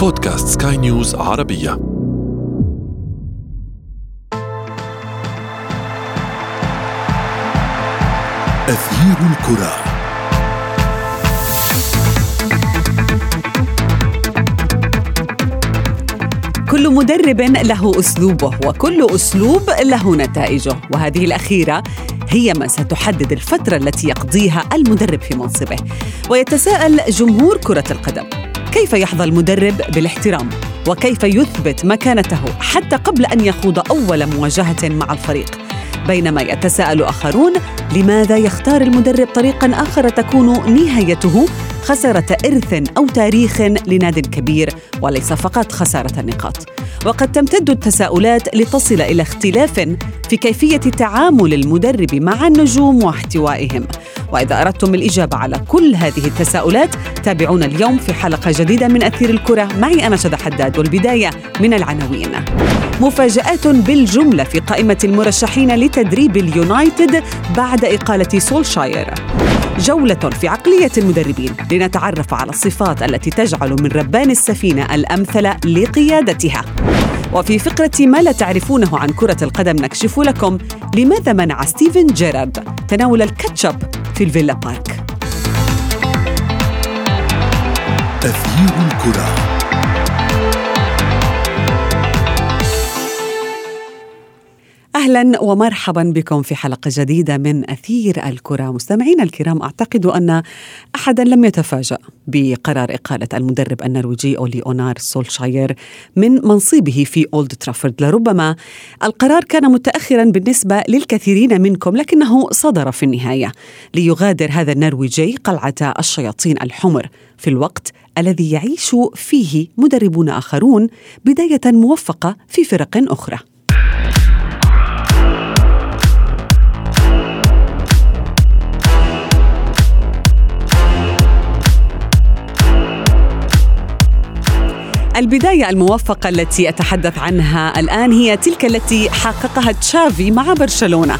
بودكاست سكاي نيوز عربية. أثير الكرة. كل مدرب له أسلوبه وكل أسلوب له نتائجه وهذه الأخيرة هي ما ستحدد الفترة التي يقضيها المدرب في منصبه ويتساءل جمهور كرة القدم. كيف يحظى المدرب بالاحترام؟ وكيف يثبت مكانته حتى قبل أن يخوض أول مواجهة مع الفريق؟ بينما يتساءل آخرون لماذا يختار المدرب طريقا آخر تكون نهايته خسارة إرث أو تاريخ لناد كبير وليس فقط خسارة النقاط؟ وقد تمتد التساؤلات لتصل إلى اختلاف في كيفية تعامل المدرب مع النجوم واحتوائهم. وإذا أردتم الإجابة على كل هذه التساؤلات تابعونا اليوم في حلقة جديدة من أثير الكرة. معي أنا شذى حداد والبداية من العناوين. مفاجآت بالجملة في قائمة المرشحين لتدريب اليونايتد بعد إقالة سولشاير. جولة في عقلية المدربين. لنتعرف على الصفات التي تجعل من ربان السفينة الأمثل لقيادتها. وفي فقرة ما لا تعرفونه عن كرة القدم نكشف لكم لماذا منع ستيفن جيرارد تناول الكاتشب في الفيلا بارك. أثير الكرة أهلا ومرحبا بكم في حلقة جديدة من أثير الكرة. مستمعينا الكرام أعتقد أن احدا لم يتفاجأ بقرار إقالة المدرب النرويجي أولي أونار سولشاير من منصبه في أولد ترافورد. لربما القرار كان متاخرا بالنسبة للكثيرين منكم لكنه صدر في النهاية ليغادر هذا النرويجي قلعة الشياطين الحمر في الوقت الذي يعيش فيه مدربون آخرون بداية موفقة في فرق أخرى. البداية الموفقة التي أتحدث عنها الآن هي تلك التي حققها تشافي مع برشلونة.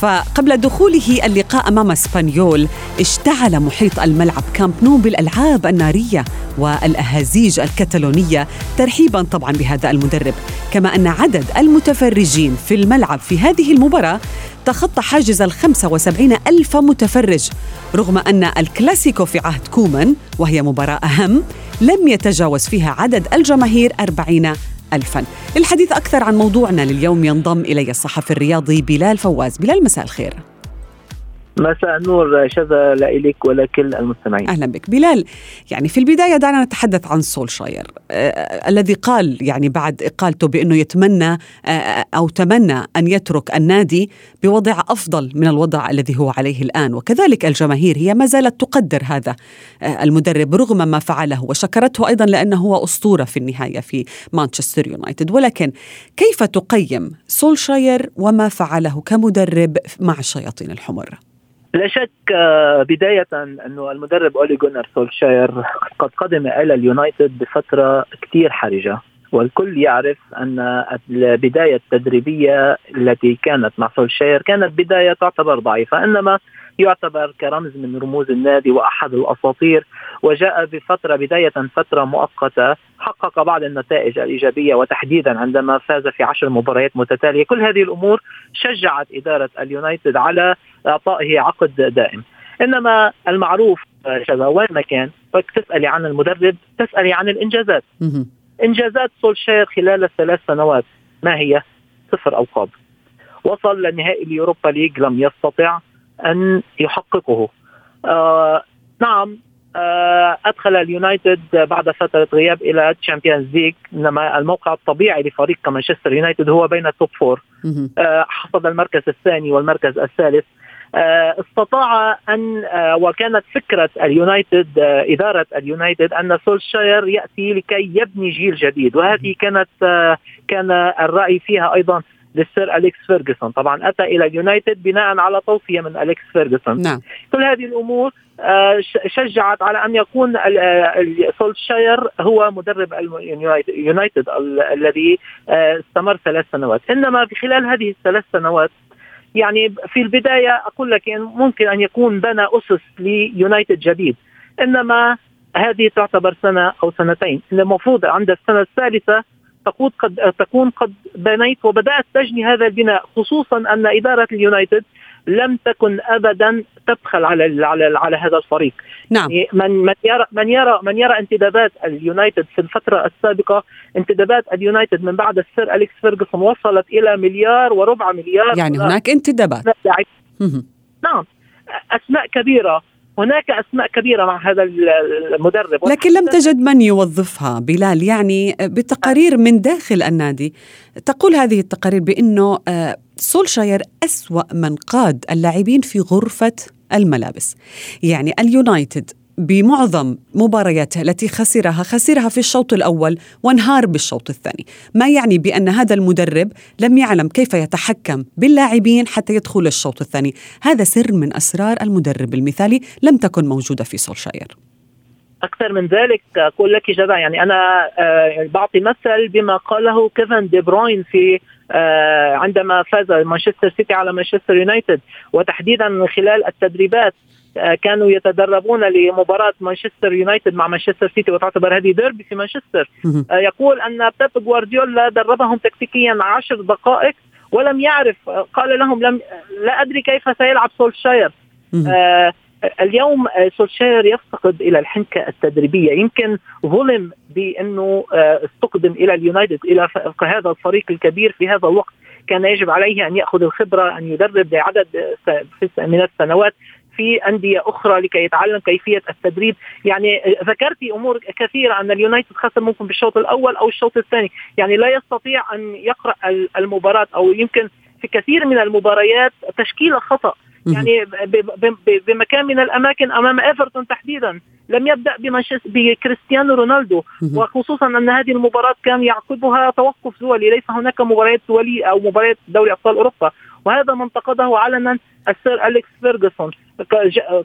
فقبل دخوله اللقاء أمام إسبانيول اشتعل محيط الملعب كامب نو بالألعاب النارية والأهازيج الكتالونية ترحيبا طبعا بهذا المدرب. كما أن عدد المتفرجين في الملعب في هذه المباراة تخطى حاجز ال 75 ألف متفرج رغم أن الكلاسيكو في عهد كومان وهي مباراة أهم لم يتجاوز فيها عدد الجماهير 40 ألفا. للحديث أكثر عن موضوعنا لليوم ينضم إلي الصحفي الرياضي بلال فواز. بلال مساء الخير. مساء النور شذا لك ولكل المستمعين. أهلا بك. بلال يعني في البداية دعنا نتحدث عن سولشاير آه الذي قال يعني بعد إقالته بأنه يتمنى آه أو تمنى أن يترك النادي بوضع أفضل من الوضع الذي هو عليه الآن. وكذلك الجماهير هي ما زالت تقدر هذا آه المدرب رغم ما فعله وشكرته أيضا لأنه هو أسطورة في النهاية في مانشستر يونايتد. ولكن كيف تقيم سولشاير وما فعله كمدرب مع الشياطين الحمر؟ لا شك آه، بداية أنه المدرب أولي جونر سولشاير قد قدم إلى اليونايتد بفترة كثير حرجة والكل يعرف أن البداية التدريبية التي كانت مع سولشاير كانت بداية تعتبر ضعيفة إنما يعتبر كرمز من رموز النادي وأحد الأساطير وجاء بفترة بداية فترة مؤقتة حقق بعض النتائج الإيجابية وتحديدا عندما فاز في عشر مباريات متتالية. كل هذه الأمور شجعت إدارة اليونايتد على إعطائه عقد دائم. إنما المعروف شذا وين ما كان تسألي عن المدرب تسألي عن الإنجازات. إنجازات سولشير خلال الثلاث سنوات ما هي؟ صفر القاب وصل لنهائي اليوروبا ليج لم يستطع أن يحققه. آه نعم آه أدخل اليونايتد بعد فترة غياب إلى تشامبيونز ليج إنما الموقع الطبيعي لفريق كمانشستر يونايتد هو بين ال top four آه حصد المركز الثاني والمركز الثالث. آه استطاع أن آه وكانت فكرة اليونايتد آه إدارة اليونايتد أن سولشاير يأتي لكي يبني جيل جديد. وهذه كانت كان الرأي فيها أيضا. للسير أليكس فيرجسون طبعا أتى إلى اليونايتد بناء على توصية من أليكس فيرجسون نعم. كل هذه الأمور شجعت على أن يكون سولشاير هو مدرب اليونايتد الذي استمر ثلاث سنوات. إنما في خلال هذه الثلاث سنوات يعني في البداية أقول لك ممكن أن يكون بنى أسس ليونايتد جديد. إنما هذه تعتبر سنة أو سنتين. المفروض عند السنة الثالثة تكون قد تكون قد بنيت وبدأت تجني هذا البناء خصوصا أن إدارة اليونايتد لم تكن ابدا تبخل على على على هذا الفريق. نعم. يعني من من يرى من يرى من يرى انتدابات اليونايتد في الفترة السابقة انتدابات اليونايتد من بعد السير أليكس فيرجسون وصلت إلى مليار وربع مليار يعني هناك انتدابات. نعم. أسماء كبيرة. هناك أسماء كبيرة مع هذا المدرب. لكن لم تجد من يوظفها بلال. يعني بتقارير من داخل النادي تقول هذه التقارير بأنه آه، سولشاير أسوأ من قاد اللاعبين في غرفة الملابس. يعني اليونايتد بمعظم مبارياته التي خسرها خسرها في الشوط الأول وانهار بالشوط الثاني. ما يعني بأن هذا المدرب لم يعلم كيف يتحكم باللاعبين حتى يدخل الشوط الثاني. هذا سر من أسرار المدرب المثالي لم تكن موجودة في سولشاير. أكثر من ذلك أقول لك جدع يعني أنا آه، بعطي مثل بما قاله كيفن دي بروين في آه، عندما فاز مانشستر سيتي على مانشستر يونايتد. وتحديدا من خلال التدريبات كانوا يتدربون لمباراة مانشستر يونايتد مع مانشستر سيتي وتعتبر هذه ديربي في مانشستر. يقول أن بيب جوارديولا دربهم تكتيكيا عشر دقائق ولم يعرف قال لهم لم لا أدري كيف سيلعب سولشاير. اليوم آه، سولشاير يفتقد إلى الحنكة التدريبية. يمكن ظلم بأنه آه، استقدم إلى اليونايتد إلى هذا الفريق الكبير في هذا الوقت. كان يجب عليه أن يأخذ الخبرة أن يدرب لعدد من السنوات. في أندية أخرى لكي يتعلم كيفية التدريب. يعني ذكرتي أمور كثيرة أن اليونايتد خسر ممكن بالشوط الأول أو الشوط الثاني. يعني لا يستطيع أن يقرأ المباراة أو يمكن في كثير من المباريات تشكيلة خطأ. يعني بمكان من الأماكن أمام إيفرتون تحديدا. لم يبدأ بكريستيانو رونالدو. وخصوصا أن هذه المباراة كان يعقبها توقف دولي. ليس هناك مباريات دولي أو مباريات دوري أبطال أوروبا. وهذا ما انتقده علنا السير أليكس فيرجسون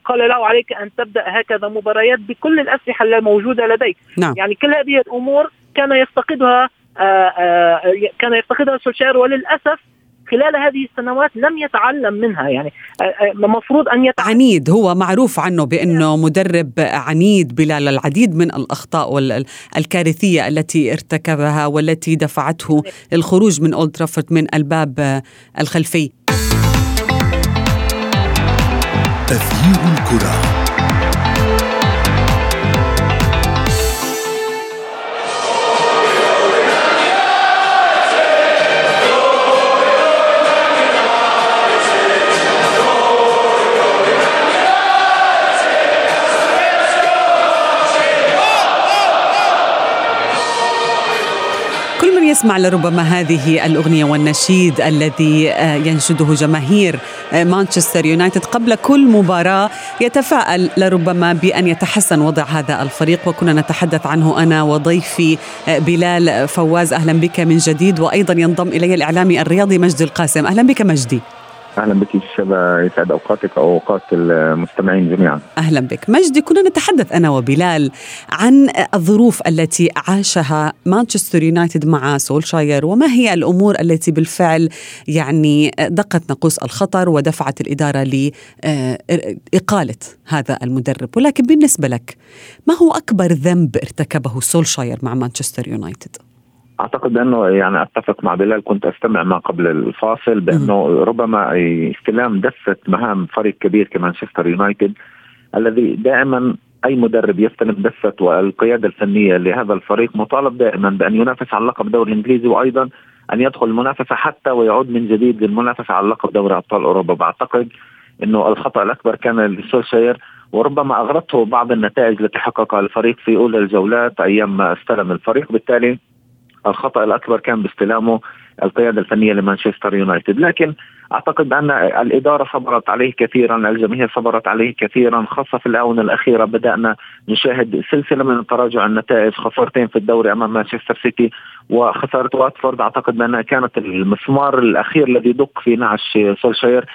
قال له عليك أن تبدأ هكذا مباريات بكل الأسلحة الموجوده لديك. نعم. يعني كل هذه الأمور كان يفتقدها آآ آه، آآ آه، كان يفتقدها سولشاير وللأسف خلال هذه السنوات لم يتعلم منها يعني المفروض أن يتعلم. عنيد هو معروف عنه بأنه مدرب عنيد بلال العديد من الأخطاء الكارثية التي ارتكبها والتي دفعته الخروج من أولد ترافورد من الباب الخلفي. تغيير الكرة. يسمع لربما هذه الأغنية والنشيد الذي آه، ينشده جماهير آه، مانشستر يونايتد قبل كل مباراة يتفائل لربما بأن يتحسن وضع هذا الفريق وكنا نتحدث عنه أنا وضيفي آه، بلال فواز. أهلا بك من جديد وأيضا ينضم إلي الإعلامي الرياضي مجدي القاسم. أهلا بك مجدي. أهلا بك شبا يسعد أوقاتك أو أوقات المستمعين جميعا. أهلا بك. مجدي كنا نتحدث أنا وبلال عن الظروف التي عاشها مانشستر يونايتد مع سولشاير وما هي الأمور التي بالفعل يعني دقت ناقوس الخطر ودفعت الإدارة لإقالة هذا المدرب. ولكن بالنسبة لك ما هو أكبر ذنب ارتكبه سولشاير مع مانشستر يونايتد؟ أعتقد أنه يعني أتفق مع بلال كنت أستمع ما قبل الفاصل بأنه ربما استلام دفة مهام فريق كبير كمانشستر يونايتد الذي دائما أي مدرب يستلم دفة والقيادة الفنية لهذا الفريق مطالب دائما بأن ينافس على اللقب الدوري الانجليزي وأيضا أن يدخل المنافسة حتى ويعود من جديد للمنافسة على لقب دوري أبطال أوروبا. بعتقد إنه الخطأ الأكبر كان لسولشاير وربما أغرته بعض النتائج التي حققها الفريق في أولى الجولات أيام ما استلم الفريق. بالتالي الخطأ الأكبر كان باستلامه القيادة الفنية لمانشستر يونايتد. لكن أعتقد أن الإدارة صبرت عليه كثيرا الجماهير صبرت عليه كثيرا خاصة في الآونة الأخيرة بدأنا نشاهد سلسلة من تراجع النتائج خسارتين في الدوري أمام مانشستر سيتي وخسارة واتفورد. أعتقد بانها كانت المسمار الأخير الذي دق في نعش سولشاير.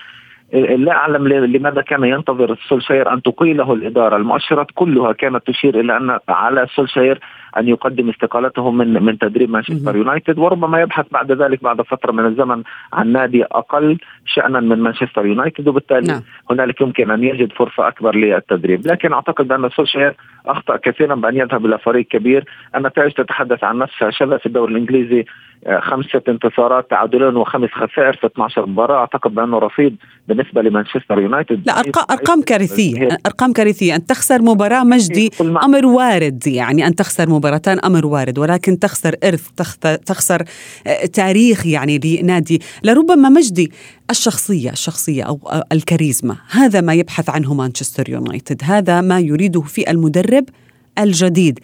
لا أعلم لماذا كان ينتظر سولشاير أن تقيله الإدارة، المؤشرات كلها كانت تشير إلى أن على سولشاير أن يقدم استقالته من من تدريب مانشستر يونايتد وربما يبحث بعد ذلك بعد فترة من الزمن عن نادي أقل شأنا من مانشستر يونايتد وبالتالي نعم. هنالك يمكن أن يجد فرصة أكبر للتدريب. لكن أعتقد ان سولشاير أخطأ كثيرا بأن يذهب إلى فريق كبير. النتائج تتحدث عن نفسها. شذا في الدوري الإنجليزي آه، خمسة انتصارات تعادلين وخمس خسائر في 12 مباراة. أعتقد بأنه رصيد بالنسبة لمانشستر يونايتد. لا أرقام, كارثية. أرقام كارثية. أن تخسر مباراة مجدي أمر وارد يعني أن تخسر مباراتان أمر وارد. ولكن تخسر إرث تخسر آه، تاريخ يعني لنادي. لربما مجدي الشخصية الشخصية أو الكاريزما. هذا ما يبحث عنه مانشستر يونايتد. هذا ما يريده في المدرب الجديد.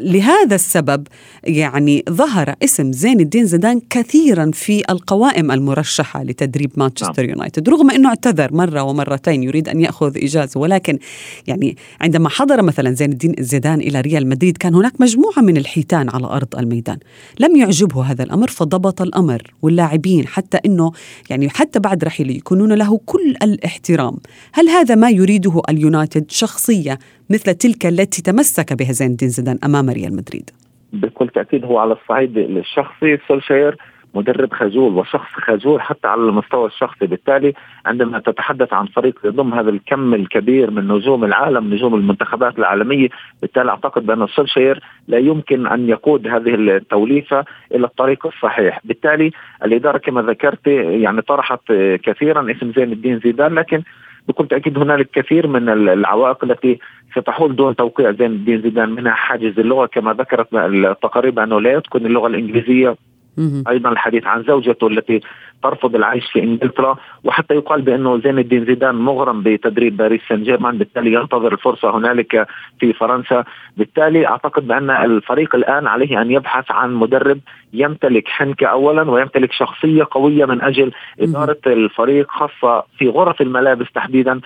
لهذا السبب يعني ظهر اسم زين الدين زيدان كثيرا في القوائم المرشحة لتدريب مانشستر نعم. يونايتد رغم أنه اعتذر مرة ومرتين يريد أن يأخذ إجازة ولكن يعني عندما حضر مثلا زين الدين زيدان إلى ريال مدريد كان هناك مجموعة من الحيتان على أرض الميدان. لم يعجبه هذا الأمر فضبط الأمر واللاعبين حتى أنه يعني حتى بعد رحيله يكونون له كل الاحترام. هل هذا ما يريده اليونايتد شخصية مثل تلك التي تمسك بها زين الدين زيدان أمام ريال مدريد؟ بكل تأكيد هو على الصعيد الشخصي سولشاير مدرب خجول وشخص خجول حتى على المستوى الشخصي بالتالي عندما تتحدث عن فريق يضم هذا الكم الكبير من نجوم العالم نجوم المنتخبات العالمية بالتالي أعتقد بأن سولشير لا يمكن أن يقود هذه التوليفة إلى الطريق الصحيح بالتالي الإدارة كما ذكرت يعني طرحت كثيرا اسم زين الدين زيدان لكن بكل تاكيد هنالك كثير من العوائق التي ستحول دون توقيع زين الدين زيدان منها حاجز اللغة. كما ذكرت التقارير أنه لا يتقن اللغة الإنجليزية. أيضا الحديث عن زوجته التي ترفض العيش في إنجلترا وحتى يقال بأنه زين الدين زيدان مغرم بتدريب باريس سان جيرمان بالتالي ينتظر الفرصة هنالك في فرنسا. بالتالي أعتقد بأن الفريق الآن عليه أن يبحث عن مدرب يمتلك حنكة اولا ويمتلك شخصية قوية من أجل إدارة الفريق خاصة في غرف الملابس تحديدا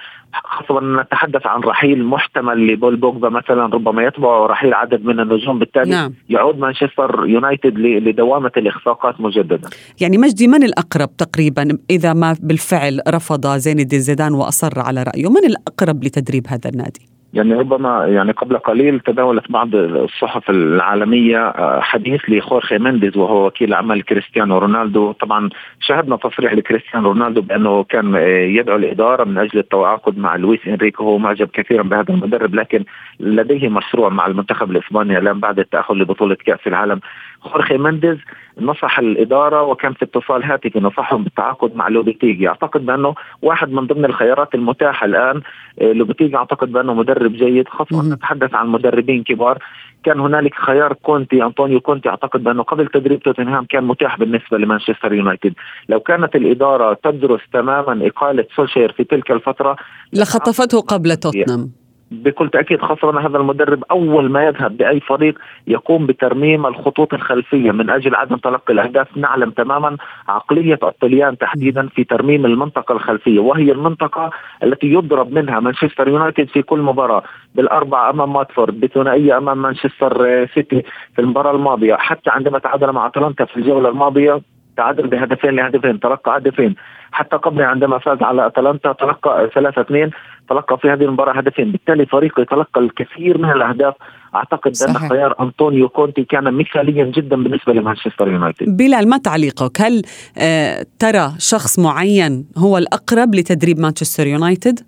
خاصة نتحدث عن رحيل محتمل لبول بوجبا مثلا ربما يتبع رحيل عدد من النجوم. بالتالي نعم. يعود مانشستر يونايتد لدوامة الإخفاقات مجددا. يعني مجدي من الأقرب تقريبا إذا ما بالفعل رفض زين الدين زيدان وأصر على رأيه من الأقرب لتدريب هذا النادي؟ يعني ربما يعني قبل قليل تداولت بعض الصحف العالمية آه، حديث لخورخي مينديز وهو وكيل اعمال كريستيانو رونالدو. طبعا شاهدنا تصريح لكريستيانو رونالدو بأنه كان آه، يدعو الإدارة من أجل التعاقد مع لويس إنريكي. هو معجب كثيرا بهذا المدرب لكن لديه مشروع مع المنتخب الإسباني الآن بعد التأهل لبطولة كأس العالم. خورخي مينديز نصح الإدارة وكان في اتصال هاتفي نصحهم بالتعاقد مع لوبيتيجي أعتقد بأنه واحد من ضمن الخيارات المتاحة الآن آه، لوبيتيجي أعتقد بأنه مدرب جيد خاصة نتحدث عن مدربين كبار. كان هنالك خيار كونتي أنطونيو كونتي. أعتقد بأنه قبل تدريب توتنهام كان متاح بالنسبة لمانشستر يونايتد. لو كانت الإدارة تدرس تماما إقالة سولشاير في تلك الفترة لخطفته قبل توتنهام. بكل تأكيد خاصه هذا المدرب أول ما يذهب باي فريق يقوم بترميم الخطوط الخلفية من أجل عدم تلقي الأهداف. نعلم تماما عقلية الطليان تحديدا في ترميم المنطقة الخلفية وهي المنطقة التي يضرب منها مانشستر يونايتد في كل مباراة بالأربعة أمام ماتفورد بثنائية أمام مانشستر سيتي في المباراة الماضية. حتى عندما تعادل مع أتلانتا في الجولة الماضية تعادل بهدفين لهدفين تلقى هدفين. حتى قبل عندما فاز على أتلانتا تلقى 3 2 تلقى في هذه المباراة هدفين. بالتالي فريقه يتلقى الكثير من الأهداف. أعتقد أن خيار أنطونيو كونتي كان مثاليا جدا بالنسبة لمانشستر يونايتد. بلال ما تعليقك؟ هل آه ترى شخص معين هو الأقرب لتدريب مانشستر يونايتد؟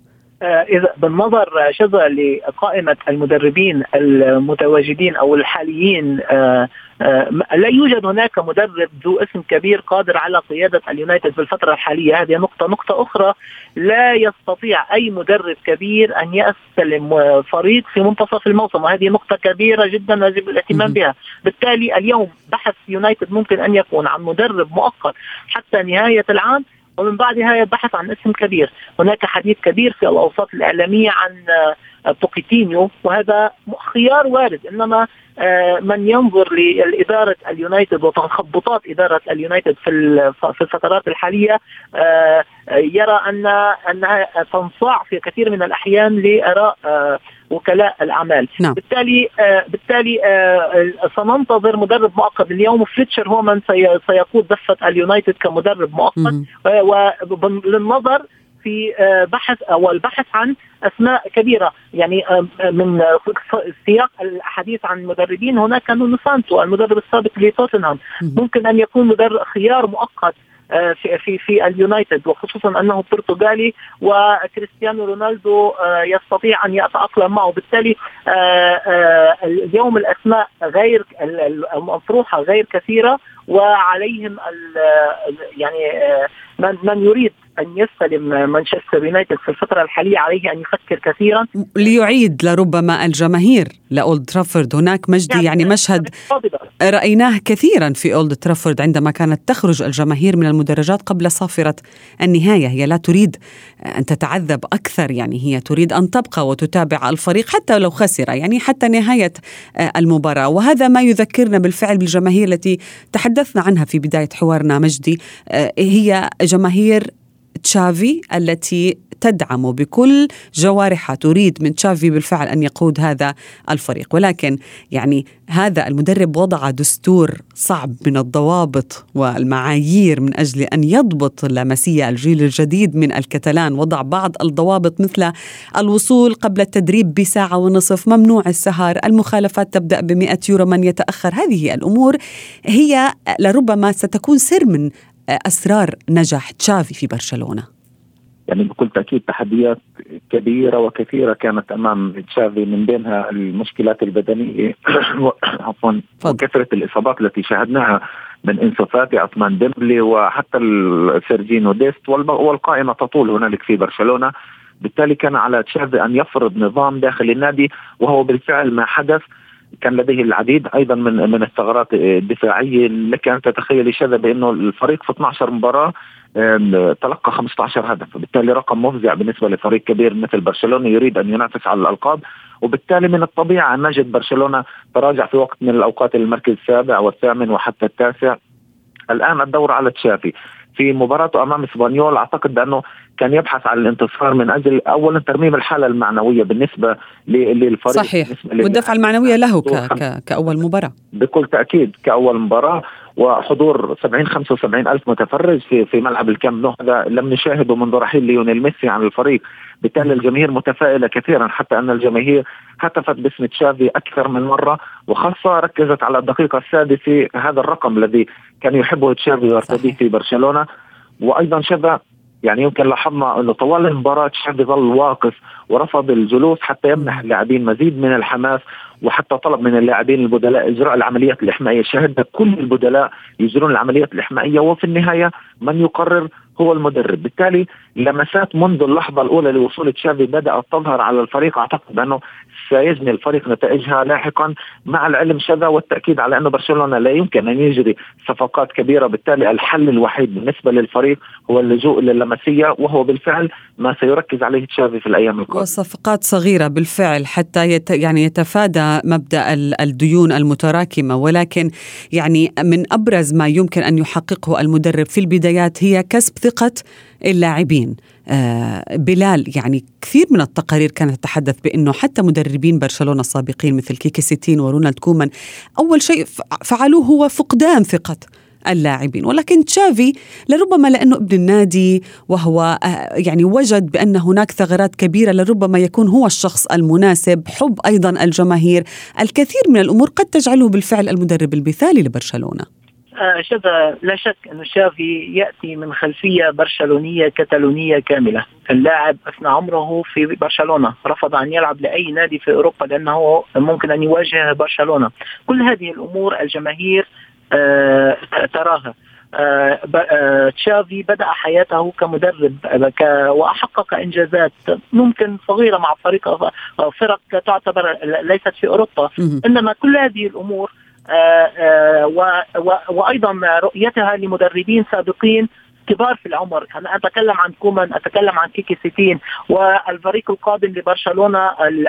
إذا بالنظر شذا لقائمة المدربين المتواجدين أو الحاليين آه، آه، لا يوجد هناك مدرب ذو اسم كبير قادر على قيادة اليونايتد في الفترة الحالية. هذه نقطة. نقطة أخرى لا يستطيع أي مدرب كبير أن يستلم فريق في منتصف الموسم وهذه نقطة كبيرة جدا يجب الاهتمام بها. بالتالي اليوم بحث يونايتد ممكن أن يكون عن مدرب مؤقت حتى نهاية العام. ومن بعدها يبحث عن اسم كبير. هناك حديث كبير في الأوساط الإعلامية عن آه، بوكيتينو وهذا خيار وارد. إنما آه، من ينظر لإدارة اليونايتد وتخبطات إدارة اليونايتد في في الفترات الحالية آه، يرى أن أنها تنصاع في كثير من الأحيان لآراء وكلاء الأعمال. نعم. بالتالي آه بالتالي آه سننتظر مدرب مؤقت اليوم فليتشر هو من سيقود دفة اليونايتد كمدرب مؤقت. وللنظر في بحث أو البحث عن أسماء كبيرة. يعني من سياق الحديث عن المدربين هناك نونو سانتو المدرب السابق لتوتنهام. ممكن أن يكون مدرب خيار مؤقت. آه، في في في اليونايتد وخصوصا أنه برتغالي وكريستيانو رونالدو آه، يستطيع أن يتأقلم معه. بالتالي آه، اليوم الأسماء غير المطروحة غير كثيرة وعليهم يعني من من يريد أن يستلم مانشستر يونايتد في الفترة الحالية عليه أن يفكر كثيرا. ليعيد لربما الجماهير لأولد ترافورد. هناك مجدي يعني, يعني مشهد رأيناه كثيرا في أولد ترافورد عندما كانت تخرج الجماهير من المدرجات قبل صافرة النهاية. هي لا تريد أن تتعذب أكثر يعني هي تريد أن تبقى وتتابع الفريق حتى لو خسر يعني حتى نهاية المباراة. وهذا ما يذكرنا بالفعل بالجماهير التي تحدثنا عنها في بداية حوارنا مجدي. هي جماهير تشافي التي تدعم بكل جوارحها. تريد من تشافي بالفعل أن يقود هذا الفريق. ولكن يعني هذا المدرب وضع دستور صعب من الضوابط والمعايير من أجل أن يضبط لمسيه الجيل الجديد من الكتلان. وضع بعض الضوابط مثل الوصول قبل التدريب بساعة ونصف ممنوع السهر المخالفات تبدأ ب 100 يورو من يتأخر. هذه الأمور هي لربما ستكون سر من أسرار نجاح تشافي في برشلونة؟ يعني بكل تأكيد تحديات كبيرة وكثيرة كانت أمام تشافي من بينها المشكلات البدنية عفوا وكثرة الإصابات التي شاهدناها من إنسو فاتي عثمان ديمبلي وحتى سيرجينو ديست والقائمة تطول هنالك في برشلونة. بالتالي كان على تشافي أن يفرض نظام داخل النادي وهو بالفعل ما حدث. كان لديه العديد أيضا من من الثغرات الدفاعية. لك أن تتخيلي شذا بأنه الفريق في 12 مباراة تلقى 15 هدف. وبالتالي رقم مفزع بالنسبة لفريق كبير مثل برشلونة يريد أن ينافس على الألقاب. وبالتالي من الطبيعي أن نجد برشلونة تراجع في وقت من الأوقات للمركز السابع والثامن وحتى التاسع. الآن الدور على تشافي. في مباراته أمام إسبانيول أعتقد بأنه كان يبحث عن الانتصار من أجل اولا ترميم الحالة المعنوية بالنسبة للفريق. صحيح. والدفعه المعنويه له ك... ك... كأول مباراة. بكل تأكيد كأول مباراة وحضور 70 75 ألف متفرج في في ملعب الكامب نو. هذا لم نشاهده منذ رحيل ليونيل ميسي عن الفريق. بالتالي الجماهير متفائلة كثيرا حتى أن الجماهير هتفت باسم تشافي أكثر من مرة وخاصة ركزت على الدقيقة السادسة هذا الرقم الذي كان يحبه تشافي ويرتديه في برشلونة. وأيضا شذا يعني يمكن لاحظنا إنه طوال المباراة تشافي ظل واقف ورفض الجلوس حتى يمنح اللاعبين مزيد من الحماس وحتى طلب من اللاعبين البدلاء إجراء العمليات الإحمائية. شاهدنا كل البدلاء يجرون العمليات الإحمائية وفي النهاية من يقرر هو المدرب. بالتالي لمسات منذ اللحظة الأولى لوصول تشافي بدأت تظهر على الفريق. أعتقد بانه سيجني الفريق نتائجها لاحقا. مع العلم شذا والتأكيد على أنه برشلونة لا يمكن أن يجري صفقات كبيرة. بالتالي الحل الوحيد بالنسبة للفريق هو اللجوء للمسية. وهو بالفعل ما سيركز عليه تشافي في الأيام القادمة. وصفقات صغيرة بالفعل حتى يت يعني يتفادى مبدأ الديون المتراكمة. ولكن يعني من أبرز ما يمكن أن يحققه المدرب في البدايات هي كسب ثقة اللاعبين. آه بلال يعني كثير من التقارير كانت تتحدث بأنه حتى مدربين برشلونة السابقين مثل كيكي سيتين ورونالد كومان أول شيء فعلوه هو فقدان ثقة اللاعبين. ولكن تشافي لربما لأنه ابن النادي وهو آه، يعني وجد بأن هناك ثغرات كبيرة لربما يكون هو الشخص المناسب حب أيضا الجماهير. الكثير من الأمور قد تجعله بالفعل المدرب المثالي لبرشلونة. آه، شذا لا شك أن شافي يأتي من خلفية برشلونية كتالونية كاملة. اللاعب أثنى عمره في برشلونة. رفض أن يلعب لأي نادي في أوروبا لأنه ممكن أن يواجه برشلونة. كل هذه الأمور الجماهير آه، تراها. آه، تشافي بدأ حياته كمدرب وحقق إنجازات ممكن صغيرة مع فريق فرق تعتبر ليست في أوروبا. إنما كل هذه الأمور آه، آه، وأيضا رؤيتها لمدربين سابقين كبار في العمر. أنا أتكلم عن كومان أتكلم عن كيكي سيتين والفريق القادم لبرشلونة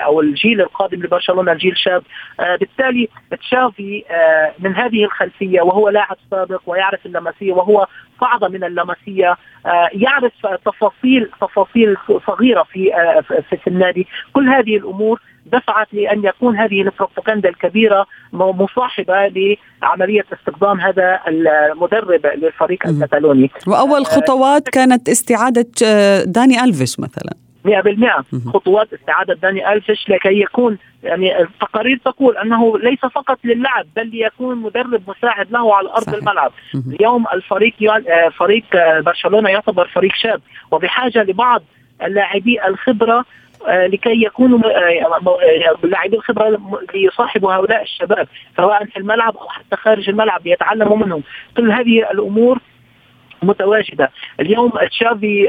أو الجيل القادم لبرشلونة الجيل شاب. آه بالتالي تشافي آه من هذه الخلفية وهو لاعب سابق ويعرف اللمسية وهو صعد من اللمسية. آه يعرف تفاصيل تفاصيل صغيرة في, في النادي. كل هذه الأمور دفعت لأن يكون هذه البروباغندا الكبيرة مصاحبة لعملية استخدام هذا المدرب للفريق الكتالوني. وأول خطوات كانت استعادة داني ألفيش مثلا. 100% خطوات استعادة داني ألفش لكي يكون يعني التقارير تقول أنه ليس فقط للعب بل ليكون مدرب مساعد له على أرض صحيح. الملعب. اليوم الفريق آه، فريق آه، برشلونة يعتبر فريق شاب. وبحاجة لبعض اللاعبي الخبرة آه، لكي يكونوا لاعبي الخبره ليصاحبوا هؤلاء الشباب سواء في الملعب أو حتى خارج الملعب ليتعلموا منهم. كل هذه الأمور متواجدة. اليوم تشافي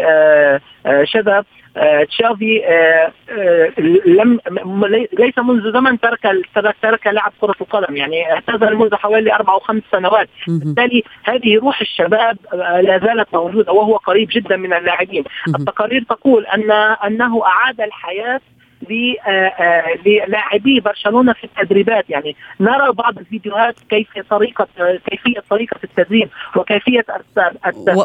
شذا آه، تشافي آه، آه، لم ليس منذ زمن ترك ترك لعب كرة القدم. يعني اعتزل منذ حوالي أربع أو خمس سنوات. بالتالي هذه روح الشباب لا زالت موجودة وهو قريب جدا من اللاعبين. التقارير تقول أعاد الحياة آه، آه، للاعبي برشلونة في التدريبات. يعني نرى بعض الفيديوهات كيف طريقة كيفية طريقة التدريب وكيفية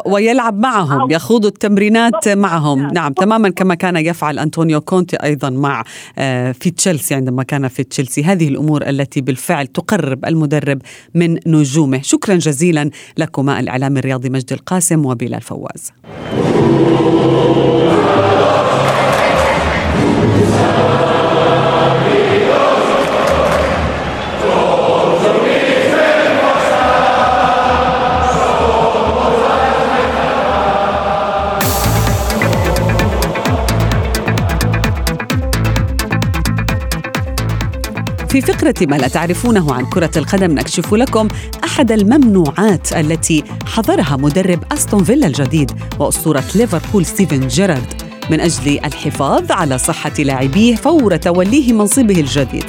ويلعب معهم يخوض التمرينات معهم. نعم. نعم تماما كما كان يفعل أنطونيو كونتي أيضا مع آه، في تشيلسي عندما كان في تشيلسي. هذه الأمور التي بالفعل تقرب المدرب من نجومه. شكرا جزيلا لكما الإعلام الرياضي مجد القاسم وبلال فواز. في فقرة ما لا تعرفونه عن كرة القدم نكشف لكم أحد الممنوعات التي حظرها مدرب أستون فيلا الجديد وأسطورة ليفربول ستيفن جيرارد. من أجل الحفاظ على صحة لاعبيه فور توليه منصبه الجديد.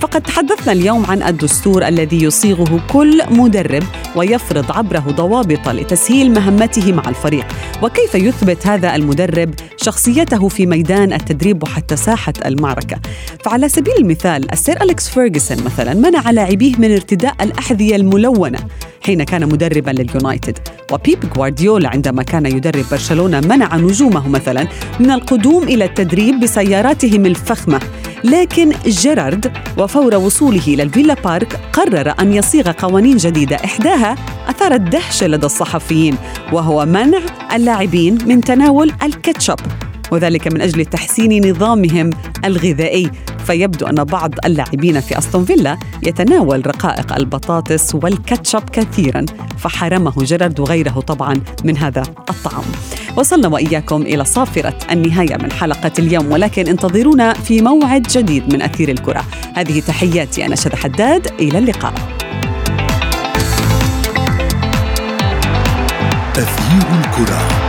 فقد تحدثنا اليوم عن الدستور الذي يصيغه كل مدرب ويفرض عبره ضوابط لتسهيل مهمته مع الفريق، وكيف يثبت هذا المدرب شخصيته في ميدان التدريب وحتى ساحة المعركة. فعلى سبيل المثال السير أليكس فيرغسون مثلا منع لاعبيه من ارتداء الأحذية الملونة حين كان مدربا لليونايتد وبيب غوارديولا عندما كان يدرب برشلونة منع نجومه مثلا من القدوم إلى التدريب بسياراتهم الفخمة. لكن جيرارد وفور وصوله إلى الفيلا بارك قرر أن يصيغ قوانين جديدة. إحداها أثارت دهشة لدى الصحفيين وهو منع اللاعبين من تناول الكاتشب وذلك من أجل تحسين نظامهم الغذائي. فيبدو أن بعض اللاعبين في أستون فيلا يتناول رقائق البطاطس والكاتشب كثيرا فحرمه جيرارد وغيره طبعا من هذا الطعام. وصلنا وإياكم إلى صافرة النهاية من حلقة اليوم ولكن انتظرونا في موعد جديد من أثير الكرة. هذه تحياتي أنا شذى حداد إلى اللقاء. أثير الكرة